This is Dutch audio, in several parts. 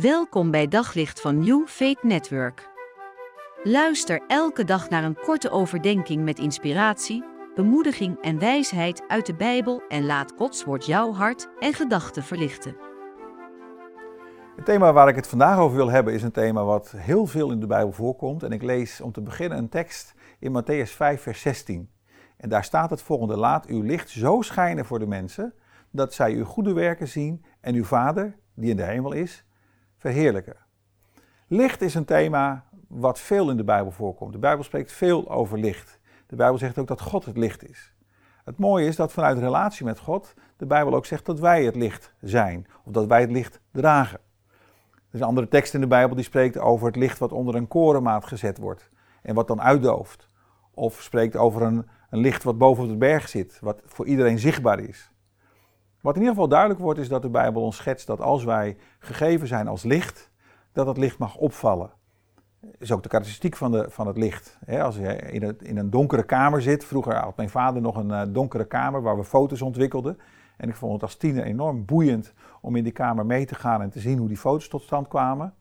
Welkom bij Daglicht van New Faith Network. Luister elke dag naar een korte overdenking met inspiratie, bemoediging en wijsheid uit de Bijbel en laat Gods woord jouw hart en gedachten verlichten. Het thema waar ik het vandaag over wil hebben is een thema wat heel veel in de Bijbel voorkomt. En ik lees om te beginnen een tekst in Matthäus 5, vers 16. En daar staat het volgende: Laat uw licht zo schijnen voor de mensen, dat zij uw goede werken zien en uw Vader, die in de hemel is, verheerlijken. Licht is een thema wat veel in de Bijbel voorkomt. De Bijbel spreekt veel over licht. De Bijbel zegt ook dat God het licht is. Het mooie is dat vanuit relatie met God de Bijbel ook zegt dat wij het licht zijn, of dat wij het licht dragen. Er is een andere tekst in de Bijbel die spreekt over het licht wat onder een korenmaat gezet wordt en wat dan uitdooft. Of spreekt over een, een licht wat boven op de berg zit, wat voor iedereen zichtbaar is. Wat in ieder geval duidelijk wordt is dat de Bijbel ons schetst dat als wij gegeven zijn als licht, dat het licht mag opvallen. Dat is ook de karakteristiek van, de, van het licht. als je in, in, een donkere kamer zit, vroeger had mijn vader nog een uh, donkere kamer waar we foto's ontwikkelden. En ik vond het als tiener enorm boeiend om in die kamer mee te gaan en te zien hoe die foto's tot stand kwamen.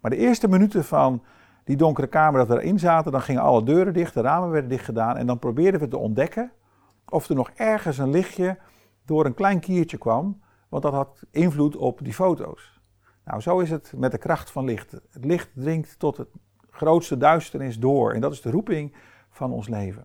Maar de eerste minuten van die donkere kamer dat we erin zaten, dan gingen alle deuren dicht, de ramen werden dicht gedaan en dan probeerden we te ontdekken of er nog ergens een lichtje door een klein kiertje kwam, want dat had invloed op die foto's. Nou, zo is het met de kracht van licht. Het licht dringt tot het grootste duisternis door en dat is de roeping van ons leven.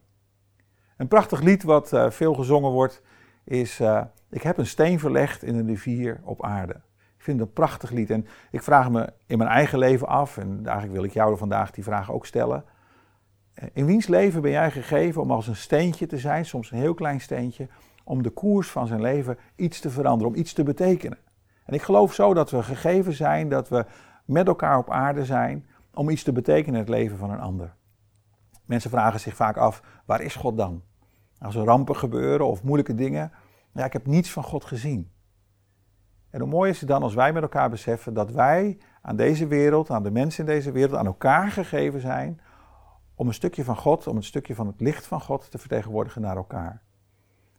Een prachtig lied wat uh, veel gezongen wordt is uh, Ik heb een steen verlegd in een rivier op aarde. Ik vind het een prachtig lied en ik vraag me in mijn eigen leven af, en eigenlijk wil ik jou vandaag die vraag ook stellen. Eh, in wiens leven ben jij gegeven om als een steentje te zijn, soms een heel klein steentje, om de koers van zijn leven iets te veranderen, om iets te betekenen. En ik geloof zo dat we gegeven zijn, dat we met elkaar op aarde zijn om iets te betekenen in het leven van een ander. Mensen vragen zich vaak af, waar is God dan? Als er rampen gebeuren of moeilijke dingen, ja, ik heb niets van God gezien. En hoe mooi is het dan als wij met elkaar beseffen dat wij aan deze wereld, aan de mensen in deze wereld, aan elkaar gegeven zijn om een stukje van God, om een stukje van het licht van God te vertegenwoordigen naar elkaar.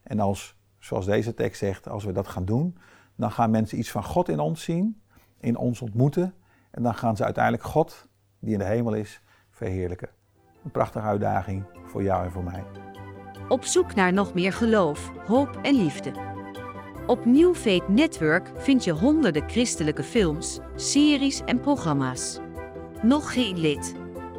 En als, zoals deze tekst zegt, als we dat gaan doen, dan gaan mensen iets van God in ons zien, in ons ontmoeten. En dan gaan ze uiteindelijk God, die in de hemel is, verheerlijken. Een prachtige uitdaging voor jou en voor mij. Op zoek naar nog meer geloof, hoop en liefde. Op New Network vind je honderden christelijke films, series en programma's. Nog geen lid?